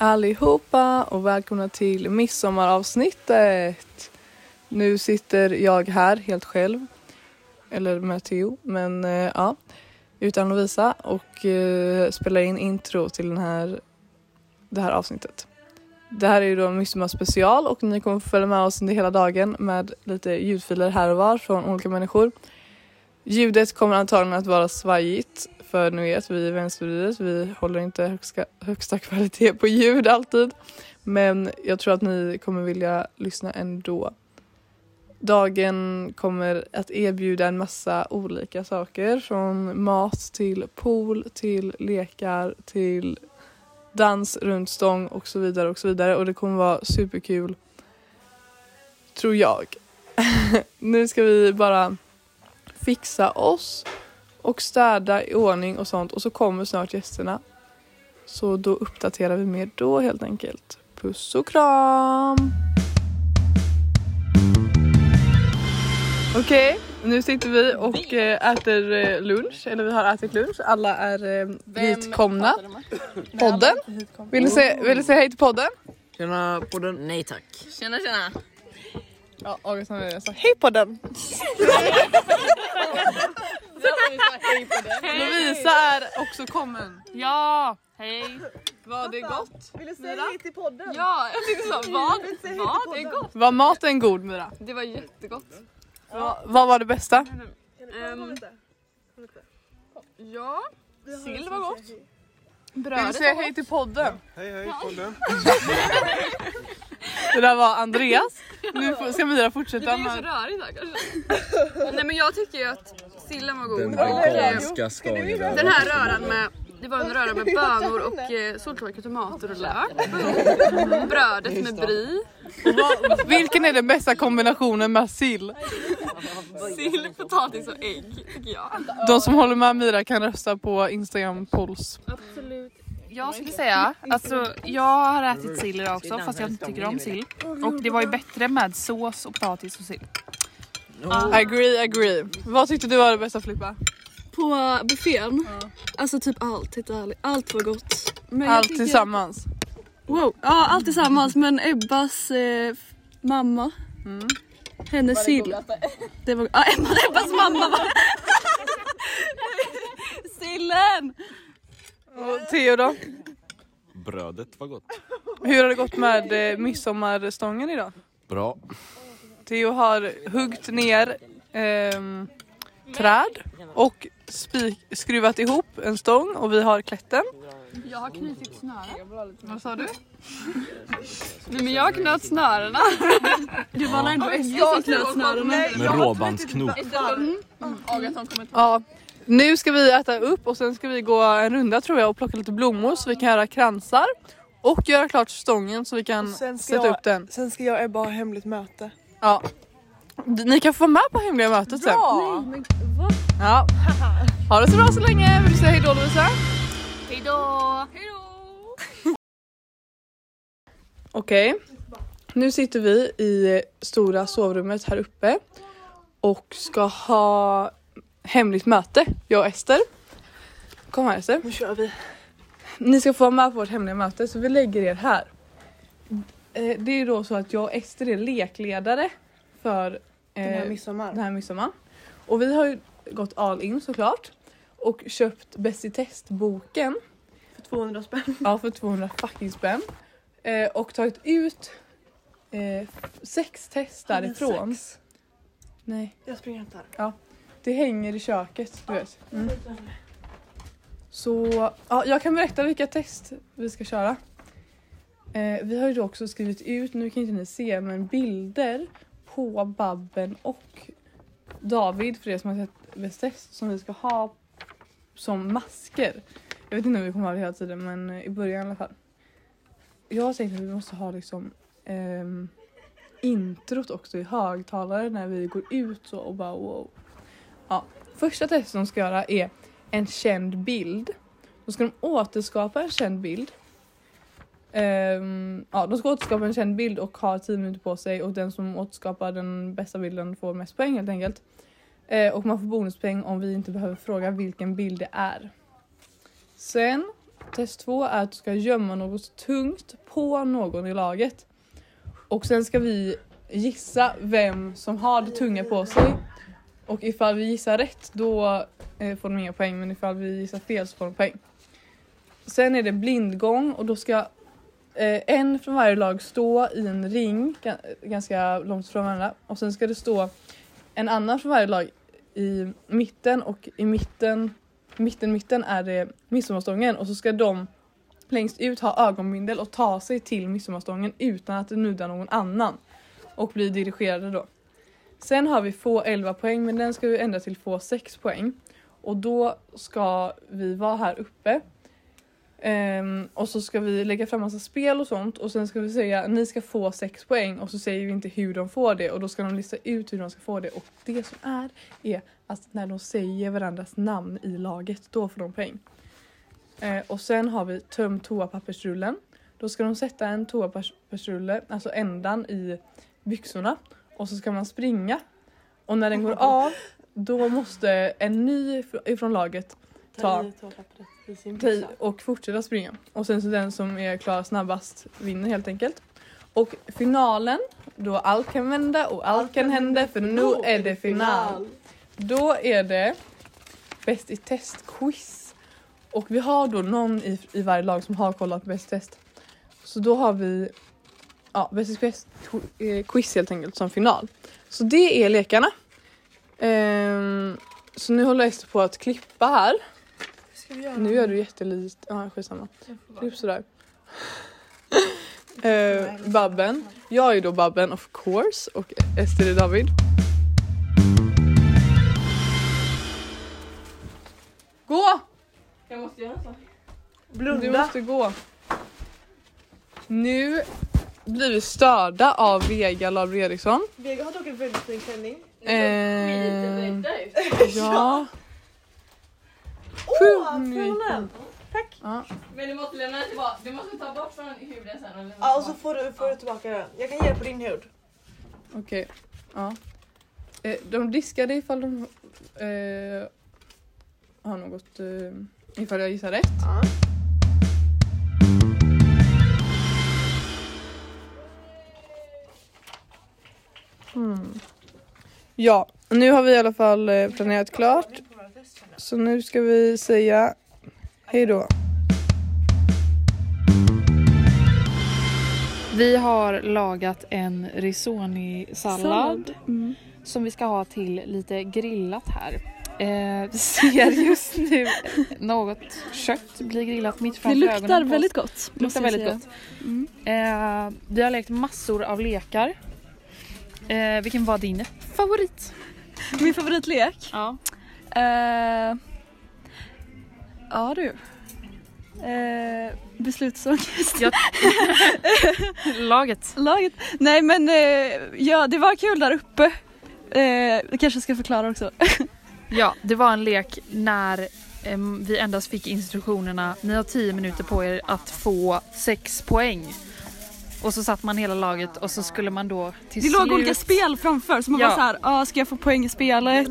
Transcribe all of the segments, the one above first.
Allihopa och välkomna till midsommaravsnittet. Nu sitter jag här helt själv. Eller med Theo, men eh, ja. Utan Lovisa och eh, spelar in intro till den här, det här avsnittet. Det här är ju då en midsommarspecial och ni kommer få följa med oss under hela dagen med lite ljudfiler här och var från olika människor. Ljudet kommer antagligen att vara svajigt för ni vet, vi i vänstervridet, vi håller inte högsta, högsta kvalitet på ljud alltid. Men jag tror att ni kommer vilja lyssna ändå. Dagen kommer att erbjuda en massa olika saker från mat till pool till lekar till dans runt stång och så vidare och så vidare och det kommer vara superkul. Tror jag. nu ska vi bara fixa oss och städa i ordning och sånt och så kommer snart gästerna. Så då uppdaterar vi mer då helt enkelt. Puss och kram! Okej, okay, nu sitter vi och eh, äter eh, lunch, eller vi har ätit lunch. Alla är eh, hitkomna. Podden. Vill ni, säga, vill ni säga hej till podden? Tjena podden. Nej tack. Tjena tjena. Ja, August han så hej podden. Lovisa är också kommen. Ja, hej. Var det gott? Vill du säga hej till podden? Ja, jag tyckte så. Vad? Är gott? Var maten god Mira? Det var jättegott. Va, vad var det bästa? Um, ja, sill var gott. Vill du Brödet säga hej till podden? Hej hej podden. Det där var Andreas. Nu får- ska Mira Det fortsätta. blir ju så med- rörigt här kanske. Nej men jag tycker ju att sillen var god. Den veganska skagen. den här röran med det var en röra med bönor och eh, soltorkade tomater och lök. Brödet med. Vad- Vilken är den bästa kombinationen med sill? Sill, potatis och ägg tycker jag. De som håller med Mira kan rösta på Instagram polls. Absolut. Jag skulle säga, alltså jag har ätit sill idag också fast jag inte tycker om sill. Och det var ju bättre med sås och potatis och sill. Agree, agree. Vad tyckte du var det bästa Filippa? På buffén? Alltså typ allt, helt ärligt. Allt var gott. Men Allt tycker- tillsammans. Wow, ja allt tillsammans men Ebbas eh, mamma, hennes sill. Det var, ja, Ebba, Ebbas mamma var Sillen! Och Theo då? Brödet var gott. Hur har det gått med eh, midsommarstången idag? Bra. Theo har huggit ner ehm, träd och spik, skruvat ihop en stång och vi har klätten. Jag har knutit snören. Vad sa du? Nej men jag knöt snörena. Det var ändå Eskil som knöt snörena. Med råbandsknop. Ja, nu ska vi äta upp och sen ska vi gå en runda tror jag och plocka lite blommor så vi kan göra kransar och göra klart stången så vi kan Sen ska sätta jag- upp den. Sen ska jag och Ebba ha hemligt möte. Ja. Ni kan få vara med på hemliga mötet sen. Ja. Ha det så bra så länge. Vill du säga hejdå Lovisa? Hejdå! Okej. Nu sitter vi i stora sovrummet här uppe och ska ha hemligt möte, jag och Ester. Kom här Ester. Nu kör vi. Ni ska få vara med på vårt hemliga möte så vi lägger er här. Eh, Det är då så att jag och Ester är lekledare för Den här eh, midsommar. den här midsommar. Och vi har ju gått all in såklart och köpt Bäst i test-boken För 200 spänn. ja, för 200 fucking spänn. Eh, och tagit ut eh, sex test därifrån. sex? Nej, Jag springer och hämtar. det hänger i köket, du vet. Mm. Så ja, jag kan berätta vilka test vi ska köra. Eh, vi har ju då också skrivit ut, nu kan inte ni se, men bilder på Babben och David för er som har sett VSS som vi ska ha som masker. Jag vet inte om vi kommer ha det hela tiden men eh, i början i alla fall. Jag har tänkt att vi måste ha liksom eh, introt också i högtalare när vi går ut så och bara wow. Ja, första testet de ska göra är en känd bild. Då ska de återskapa en känd bild. Um, ja, de ska återskapa en känd bild och ha 10 minuter på sig och den som återskapar den bästa bilden får mest poäng helt enkelt. Uh, och man får bonuspoäng om vi inte behöver fråga vilken bild det är. Sen test två är att du ska gömma något tungt på någon i laget. Och sen ska vi gissa vem som har det tunga på sig. Och ifall vi gissar rätt då uh, får de inga poäng men ifall vi gissar fel så får de poäng. Sen är det blindgång och då ska Eh, en från varje lag stå i en ring ganska långt från varandra. Och sen ska det stå en annan från varje lag i mitten och i mitten, mitten, mitten är det midsommarstången. Och så ska de längst ut ha ögonbindel och ta sig till midsommarstången utan att nudda någon annan och bli dirigerade då. Sen har vi få 11 poäng men den ska vi ändra till få 6 poäng. Och då ska vi vara här uppe. Ehm, och så ska vi lägga fram massa spel och sånt och sen ska vi säga ni ska få 6 poäng och så säger vi inte hur de får det och då ska de lista ut hur de ska få det och det som är är att när de säger varandras namn i laget då får de poäng. Eh, och sen har vi töm toapappersrullen. Då ska de sätta en toapappersrulle, alltså ändan i byxorna och så ska man springa och när den går av då måste en ny fr- ifrån laget ta toapappret i sin och fortsätta springa. Och sen så den som är klar snabbast vinner helt enkelt. Och finalen, då allt kan vända och allt kan hända för nu är det final. Då är det Bäst i test-quiz. Och vi har då någon i, i varje lag som har kollat Bäst i test. Så då har vi ja, Bäst i test eh, quiz helt enkelt som final. Så det är lekarna. Ehm, så nu håller Ester på att klippa här. Ska vi göra Nu gör du jättelikt. Ja, skitsamma. Klipp sådär. eh, Babben. Jag är då Babben of course och Ester är David. Gå! Jag måste göra så. Du Blunda. måste gå. Nu blir vi störda av Vega Laber Eriksson. Vega har dock en väldigt fin klänning. Eh, ja. Åh, Sju från den! Ja. Men du måste lämna den tillbaka. Du måste ta bort från huden sen och Ja, och så får du, får du tillbaka den. Jag kan ge på din hud. Okej. Ja. Eh, de diskade ifall de eh, har något, eh, ifall jag gissar rätt. Ja. Hmm. Ja, nu har vi i alla fall eh, planerat klart. Så nu ska vi säga hej då. Vi har lagat en risoni-sallad Mm. som vi ska ha till lite grillat här. Eh, vi ser just nu något kött bli grillat mitt Det framför ögonen luktar på oss. väldigt gott. Det luktar väldigt gott. Mm. Eh, vi har lekt massor av lekar. Eh, vilken var din favorit? Min favoritlek? Ja. Eh, ja du. Uh, beslutsångest. Jag- Laget. Laget. Nej men eh, ja, det var kul där uppe. Uh, kanske ska förklara också. Ja, det var en lek när em, vi endast fick instruktionerna. Ni har 10 minuter på er att få 6 poäng. Och så satt man hela laget och så skulle man då till Det slut... låg olika spel framför så man Ja. var så här, ah, ska jag få poäng i spelet?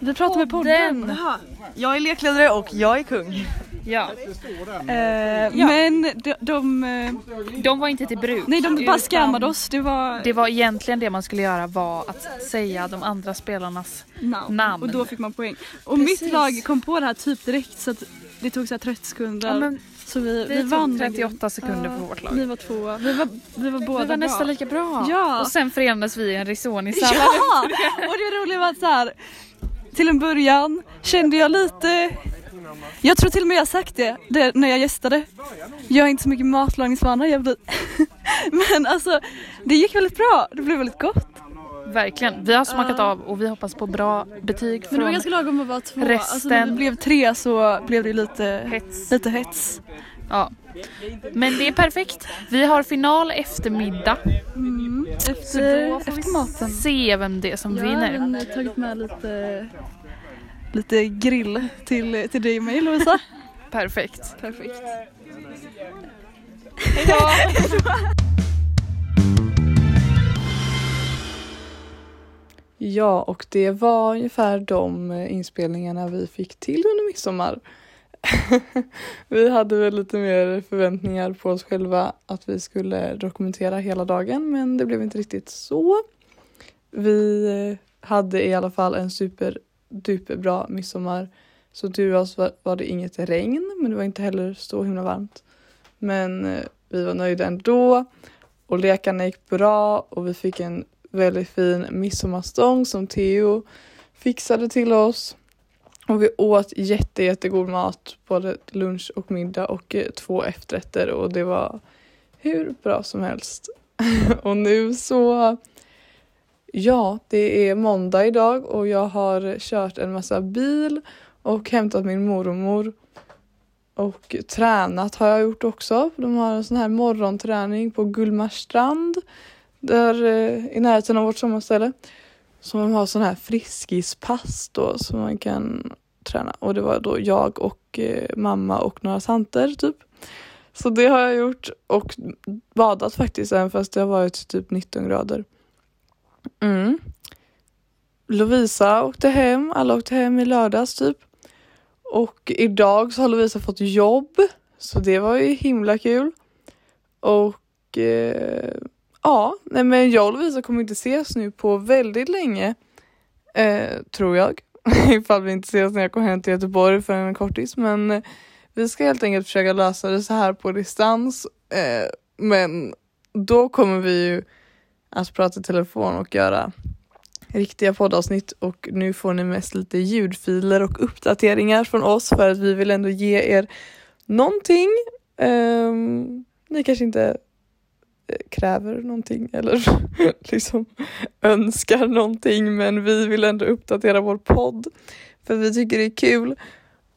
Vi pratar med podden. Jaha, jag är lekledare och jag är kung. Ja, Eh, Men de, de, eh, de var inte till bruk. nej de bara scammade oss. Det var Det var egentligen det man skulle göra var att säga de andra spelarnas namn. namn. Och då fick man poäng. Och Precis. mitt lag kom på det här typ direkt så att det tog så här 30 sekunder. Ja, men så vi, vi, vann. tog 38 sekunder på vårt lag. Vi var tvåa. Vi var, vi var båda Vi var nästan bra. lika bra. Ja. Och sen förenades vi i en risoni-sallad. Ja! Och det roliga var att så här, till en början kände jag lite jag tror till och med jag sagt det, det när jag gästade. Jag har inte så mycket matlagningsvana. Jag blir... Men alltså det gick väldigt bra. Det blev väldigt gott. Verkligen. Vi har smakat av och vi hoppas på bra betyg Men det var ganska lagom att vara två. resten. Alltså när det blev tre så blev det lite hets. lite hets. Ja. Men det är perfekt. Vi har final eftermiddag. Mm. Efter, efter maten. se vem det är som Jag vinner. har även tagit med lite, lite grill till, till dig och mig Lovisa. Perfekt. Perfekt. Ja, och det var ungefär de eh, inspelningarna vi fick till under midsommar. vi hade väl lite mer förväntningar på oss själva att vi skulle dokumentera hela dagen men det blev inte riktigt så. Vi eh, hade i alla fall en super bra midsommar. Så tur oss var, var det inget regn men det var inte heller så himla varmt. Men eh, vi var nöjda ändå och lekarna gick bra och vi fick en väldigt fin midsommarstång som Theo fixade till oss. Och vi åt jätte, jättegod mat, både lunch och middag och eh, två efterrätter och det var hur bra som helst. och nu så, ja, det är måndag idag och jag har kört en massa bil och hämtat min mormor. Och tränat har jag gjort också. De har en sån här morgonträning på Gullmarstrand där eh, i närheten av vårt sommarställe. Så de har sån här friskispass då som man kan träna och det var då jag och eh, mamma och några tanter typ. Så det har jag gjort och badat faktiskt även fast det har varit typ 19 grader. Mm. Lovisa åkte hem, alla åkte hem i lördags typ. Och idag så har Lovisa fått jobb så det var ju himla kul. Och eh, ja, nej men jag och Lovisa kommer inte ses nu på väldigt länge. Eh, tror jag. Ifall vi inte ses när jag kommer hem till Göteborg för en kortis. Men eh, vi ska helt enkelt försöka lösa det så här på distans. Eh, men då kommer vi ju att prata i telefon och göra riktiga poddavsnitt och nu får ni mest lite ljudfiler och uppdateringar från oss för att vi vill ändå ge er någonting. Um, ni kanske inte kräver någonting eller liksom önskar någonting men vi vill ändå uppdatera vår podd för vi tycker det är kul.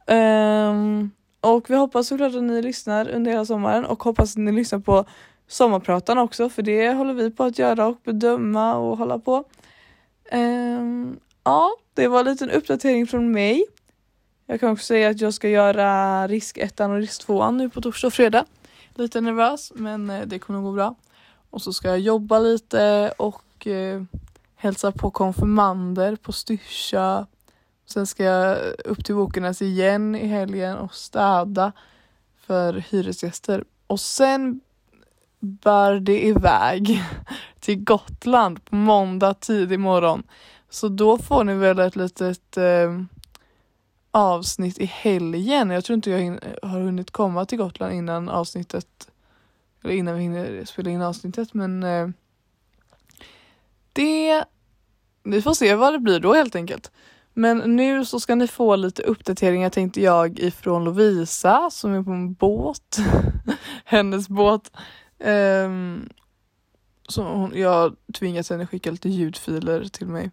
Um, och vi hoppas såklart att ni lyssnar under hela sommaren och hoppas att ni lyssnar på sommarpratarna också för det håller vi på att göra och bedöma och hålla på. Um, ja, det var en liten uppdatering från mig. Jag kan också säga att jag ska göra risk ettan och risk tvåan nu på torsdag och fredag. Lite nervös men eh, det kommer nog gå bra. Och så ska jag jobba lite och eh, hälsa på konfirmander på Styrsa. Sen ska jag upp till Bokenäs igen i helgen och städa för hyresgäster. Och sen bär det iväg till Gotland på måndag tidig morgon. Så då får ni väl ett litet eh, avsnitt i helgen. Jag tror inte jag har hunnit komma till Gotland innan avsnittet eller innan vi hinner spela in avsnittet men eh, det vi får se vad det blir då helt enkelt. Men nu så ska ni få lite uppdateringar tänkte jag ifrån Lovisa som är på en båt. Hennes båt. Ehm, um, så hon, jag tvingat henne skicka lite ljudfiler till mig.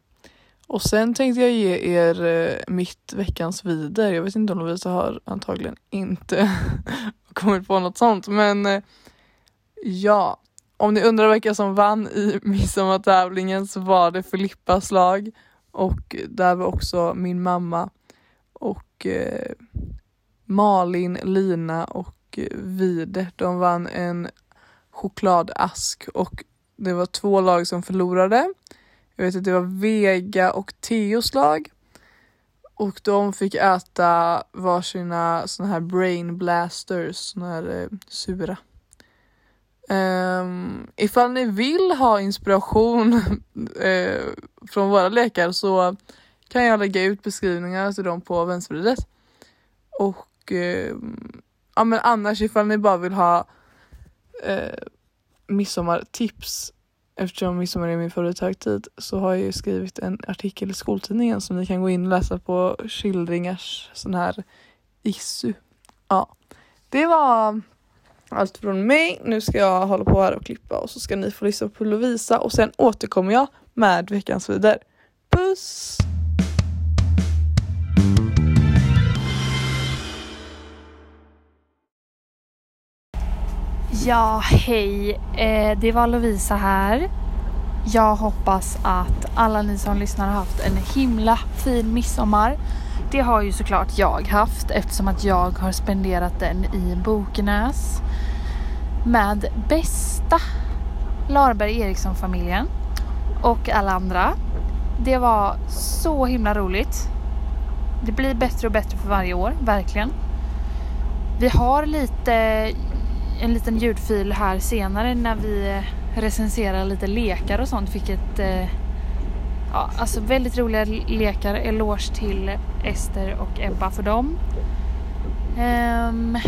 Och sen tänkte jag ge er eh, mitt veckans vider. Jag vet inte om Lovisa har antagligen inte kommit på något sånt men eh, ja, om ni undrar vilka som vann i midsommartävlingen så var det Filippas lag och där var också min mamma och eh, Malin, Lina och eh, Vide. De vann en chokladask och det var två lag som förlorade. Jag vet att det var Vega och Theos lag. Och de fick äta varsina såna här brain blasters, såna här eh, sura. Um, ifall ni vill ha inspiration uh, från våra lekar så kan jag lägga ut beskrivningar till dem på vänstervridet. Och uh, ja men annars ifall ni bara vill ha uh, midsommartips eftersom midsommar är min favorithögtid så har jag ju skrivit en artikel i skoltidningen som ni kan gå in och läsa på Skildringars sån här Issu. Ja, det var allt från mig. Nu ska jag hålla på här och klippa och så ska ni få lyssna på Lovisa och sen återkommer jag med veckans vidare. Puss! Ja, hej. Eh, det var Lovisa här. Jag hoppas att alla ni som lyssnar har haft en himla fin midsommar. Det har ju såklart jag haft eftersom att jag har spenderat den i Bokenäs med bästa Larberg Eriksson-familjen och alla andra. Det var så himla roligt. Det blir bättre och bättre för varje år, verkligen. vi har lite en liten ljudfil här senare när vi eh, recenserar lite lekar och sånt. Vilket eh, ja, alltså väldigt roliga lekar. Eloge till Ester och Ebba för dem. Um,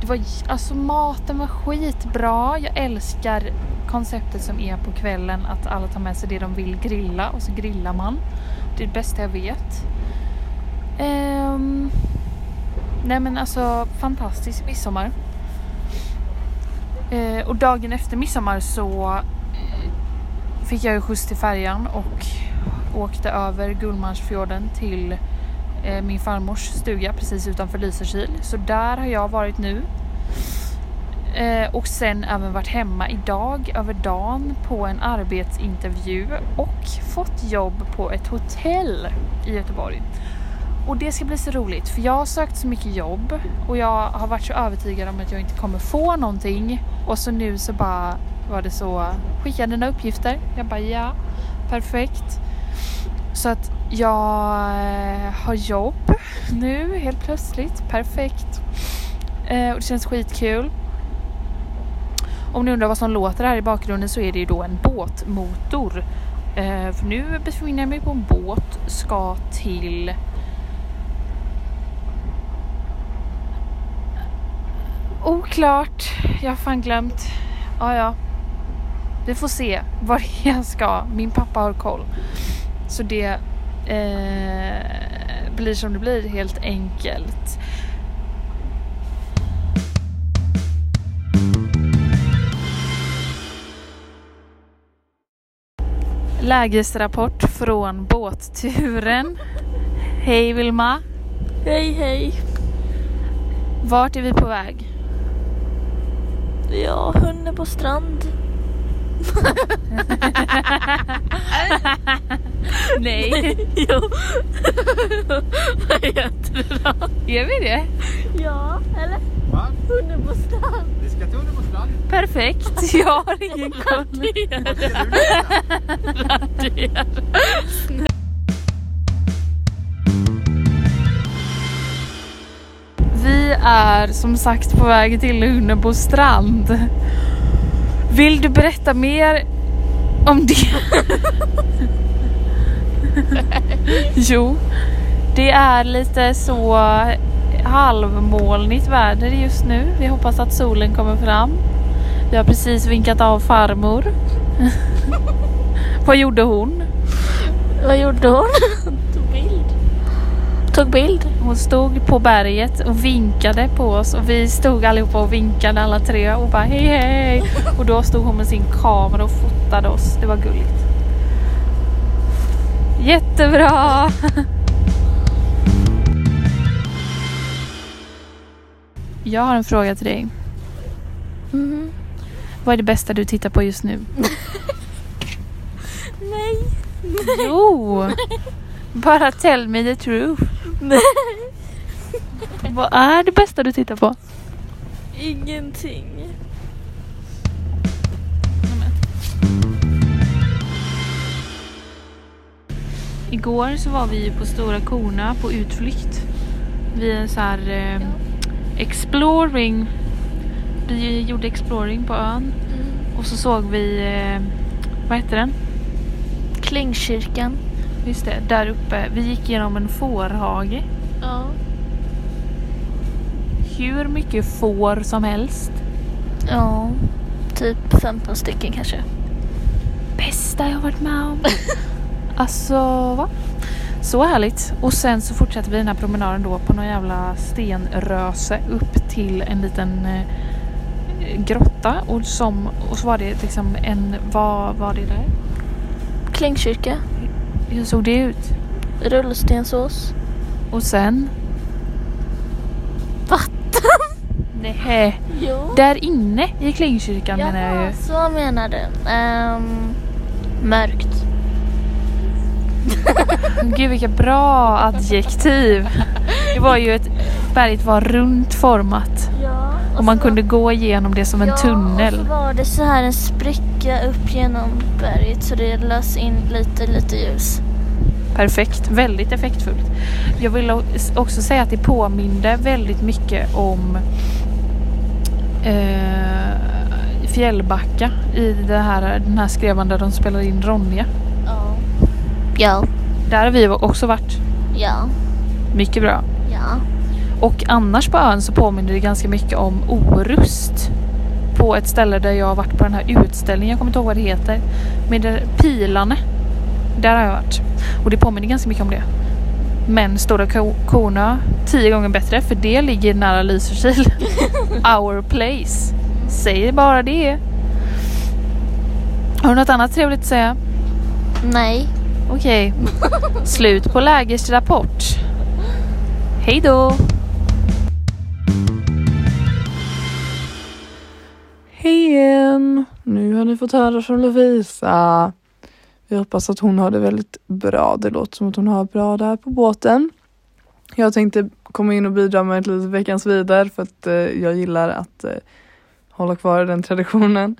det var, alltså maten var skitbra. Jag älskar konceptet som är på kvällen att alla tar med sig det de vill grilla och så grillar man. Det är det bästa jag vet. Um, nej men alltså fantastisk midsommar. Eh, och dagen efter midsommar så eh, fick jag ju skjuts till färjan och åkte över Gullmarsfjorden till eh, min farmors stuga precis utanför Lysekil. Så där har jag varit nu. Eh, och sen även varit hemma idag över dagen på en arbetsintervju och fått jobb på ett hotell i Göteborg. Och det ska bli så roligt för jag har sökt så mycket jobb och jag har varit så övertygad om att jag inte kommer få någonting. Och så nu så bara var det så, skicka dina uppgifter. Jag bara ja, perfekt. Så att jag eh, har jobb nu helt plötsligt, perfekt. Eh, och det känns skitkul. Om ni undrar vad som låter här i bakgrunden så är det ju då en båtmotor. Eh, för nu befinner jag mig på en båt, ska till Oklart. Jag har fan glömt. Ja, ja. Vi får se var jag ska. Min pappa har koll. Så det eh, blir som det blir helt enkelt. Lägesrapport från båtturen. Hej Vilma. Hej hej. Vart är vi på väg? Ja, hunden på strand. Nej. jo. Vad heter det då? Är vi det? Ja, eller? Va? Hunden på strand. Vi ska till på strand. Perfekt. Jag har ingen koll. Vi är som sagt på väg till Hunnebo strand. Vill du berätta mer om det? jo, det är lite så halvmolnigt väder just nu. Vi hoppas att solen kommer fram. Vi har precis vinkat av farmor. Vad gjorde hon? Vad gjorde hon? Tog bild. Tog bild? Hon stod på berget och vinkade på oss och vi stod allihopa och vinkade alla tre och bara hej hej. Och då stod hon med sin kamera och fotade oss. Det var gulligt. Jättebra! Jag har en fråga till dig. Mhm. Vad är det bästa du tittar på just nu? Nej. Jo! Bara tell me the truth. Nej. Vad är det bästa du tittar på? Ingenting. Igår så var vi på Stora Korna på utflykt. Vi är så här eh, exploring. Vi gjorde exploring på ön. Och så såg vi, eh, vad heter den? Klingkyrkan. Just det, där uppe. Vi gick genom en fårhage. Ja. Hur mycket får som helst. Ja. Typ 15 stycken kanske. Bästa jag varit med om. alltså, va? Så härligt. Och sen så fortsätter vi den här promenaden då på någon jävla stenröse upp till en liten eh, grotta. Och, som, och så var det liksom en, vad var det där? Klingkyrka. Hur såg det ut? Rullstensås. Och sen? Vatten. Nej. Jo. Där inne i Klingkyrkan menar jag Jaha, ju. så menar du. Ehm, mörkt. Gud vilka bra adjektiv. Det var ju ett, berget var runt format. Ja. Och man kunde gå igenom det som en ja, och tunnel. så var det så här en spricka upp genom berget så det lös in lite, lite ljus. Perfekt, väldigt effektfullt. Jag vill också säga att det påminde väldigt mycket om eh, Fjällbacka i det här, den här skrevan där de spelar in Ronja. Ja. Ja. Där har vi också varit. Ja. Mycket bra. Ja. Och annars på ön så påminner det ganska mycket om Orust. På ett ställe där jag har varit på den här utställningen, jag kommer inte ihåg vad det heter. Med det, Pilane. Där har jag varit. Och det påminner ganska mycket om det. Men Stora Ko- Kornö, tio gånger bättre för det ligger nära Lysekil. Our place. Säg bara det. Har du något annat trevligt att säga? Nej. Okej. Slut på lägesrapport. Hej då! Hej igen! Nu har ni fått höra från Lovisa. Vi hoppas att hon har det väldigt bra. Det låter som att hon har bra där på båten. Jag tänkte komma in och bidra med ett litet veckans vidare för att eh, jag gillar att eh, hålla kvar den traditionen.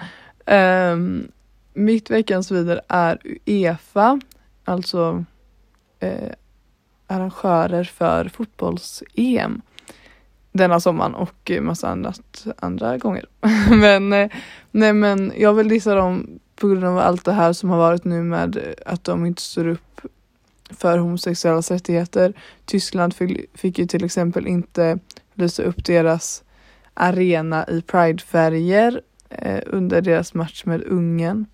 Ehm, mitt veckans vidare är Uefa, alltså eh, arrangörer för fotbolls-EM denna sommaren och eh, massa annat andra gånger. men, eh, nej men jag vill dissa dem på grund av allt det här som har varit nu med eh, att de inte står upp för homosexuellas rättigheter. Tyskland fick, ju till exempel inte lysa upp deras arena i pridefärger eh, under deras match med Ungern.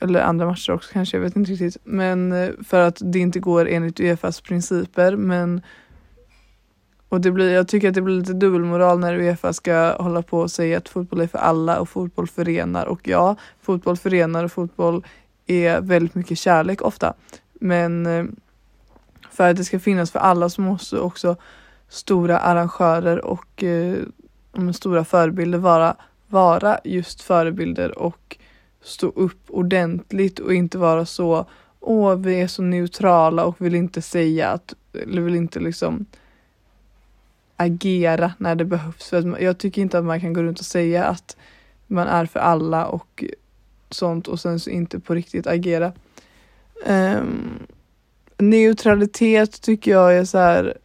Eller andra matcher också kanske, jag vet inte riktigt. Men för att det inte går enligt Uefas principer men och det blir, jag tycker att det blir lite dubbelmoral när Uefa ska hålla på och säga att fotboll är för alla och fotboll förenar. Och ja, fotboll förenar och fotboll är väldigt mycket kärlek ofta. Men eh, för att det ska finnas för alla så måste också stora arrangörer och eh, stora förebilder vara, vara just förebilder och stå upp ordentligt och inte vara så åh vi är så neutrala och vill inte säga att, eller vill inte liksom agera när det behövs. För att jag tycker inte att man kan gå runt och säga att man är för alla och sånt och sen så inte på riktigt agera. Um, neutralitet tycker jag är så här.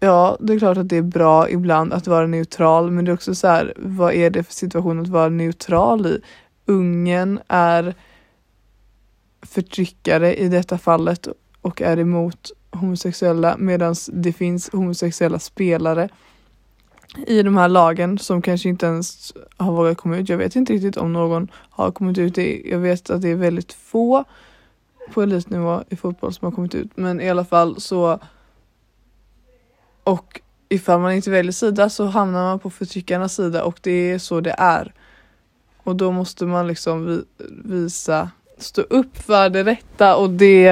Ja, det är klart att det är bra ibland att vara neutral, men det är också så här, vad är det för situation att vara neutral i? Ungen är förtryckare i detta fallet och är emot homosexuella medan det finns homosexuella spelare i de här lagen som kanske inte ens har vågat komma ut. Jag vet inte riktigt om någon har kommit ut. Jag vet att det är väldigt få på elitnivå i fotboll som har kommit ut. Men i alla fall så och ifall man inte väljer sida så hamnar man på förtryckarnas sida och det är så det är. Och då måste man liksom visa, stå upp för det rätta och det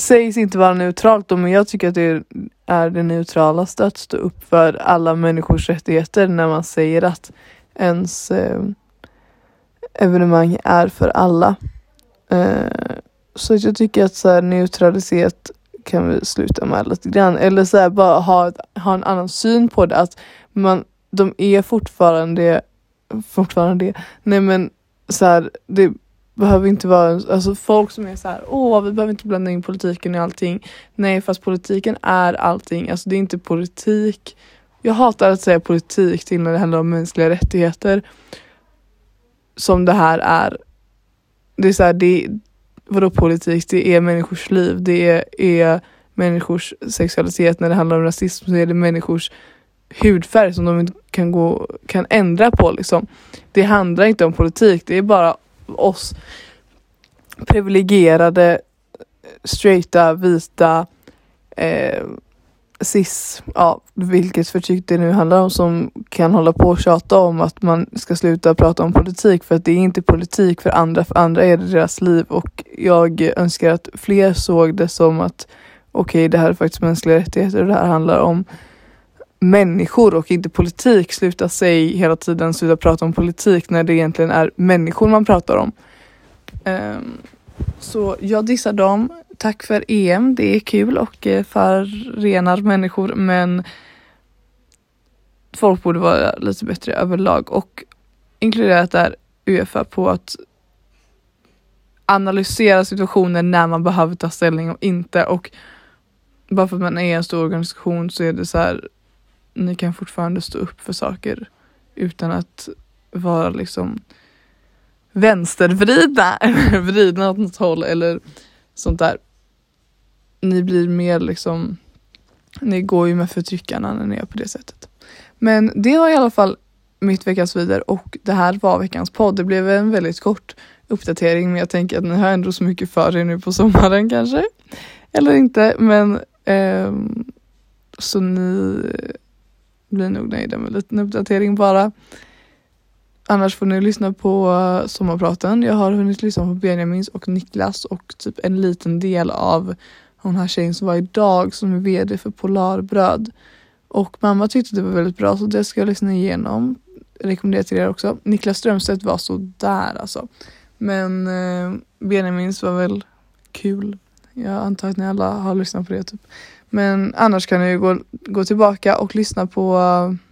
sägs inte vara neutralt då, men jag tycker att det är det neutralaste att stå upp för alla människors rättigheter när man säger att ens eh, evenemang är för alla. Eh, så jag tycker att så här, neutralitet kan vi sluta med lite grann. Eller så här, bara ha, ha en annan syn på det. Att man, de är fortfarande, fortfarande. Nej men så här, det behöver inte vara, alltså folk som är så här, åh vi behöver inte blanda in politiken i allting. Nej fast politiken är allting, alltså det är inte politik. Jag hatar att säga politik till när det handlar om mänskliga rättigheter. Som det här är. Det är så här, det vadå politik? Det är människors liv, det är, är människors sexualitet. När det handlar om rasism så är det människors hudfärg som de inte kan, gå, kan ändra på liksom. Det handlar inte om politik, det är bara oss privilegierade, straighta, vita, eh, cis, ja, vilket förtryck det nu handlar om som kan hålla på och tjata om att man ska sluta prata om politik för att det är inte politik för andra, för andra är det deras liv. Och jag önskar att fler såg det som att okej, det här är faktiskt mänskliga rättigheter och det här handlar om människor och inte politik. Sluta sig hela tiden, sluta prata om politik när det egentligen är människor man pratar om. Um, så jag dissar dem. Tack för EM, det är kul och eh, förenar människor men folk borde vara lite bättre överlag och inkluderat där Uefa på att analysera situationen när man behöver ta ställning och inte och bara för att man är en stor organisation så är det så här ni kan fortfarande stå upp för saker utan att vara liksom vänstervridna eller vridna åt något håll eller sånt där. Ni blir mer liksom, ni går ju med förtryckarna när ni är på det sättet. Men det var i alla fall mitt veckans vidare och det här var veckans podd. Det blev en väldigt kort uppdatering men jag tänker att ni har ändå så mycket för er nu på sommaren kanske. Eller inte men eh, så ni blir nog nöjda med en liten uppdatering bara. Annars får ni lyssna på eh, sommarpraten. Jag har hunnit lyssna på Benjamins och Niklas och typ en liten del av hon här tjejen som var idag som är VD för Polarbröd. Och mamma tyckte det var väldigt bra så det ska jag lyssna igenom. Rekommenderar till er också. Niklas Strömstedt var så där alltså. Men eh, Benjamins var väl kul. Jag antar att ni alla har lyssnat på det typ. Men annars kan ni ju gå, gå tillbaka och lyssna på eh,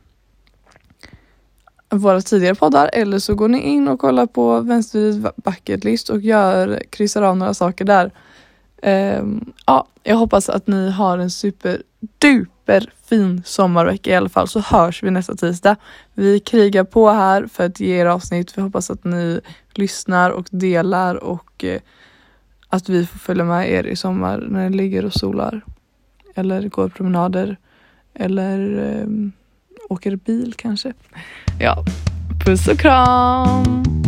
våra tidigare poddar eller så går ni in och kollar på Vänstervrid bucketlist och gör, kryssar av några saker där. Um, ja, jag hoppas att ni har en superduper fin sommarvecka i alla fall så hörs vi nästa tisdag. Vi krigar på här för att ge er avsnitt. Vi hoppas att ni lyssnar och delar och uh, att vi får följa med er i sommar när ni ligger och solar eller går promenader eller eh, åker bil kanske. Ja, puss och kram!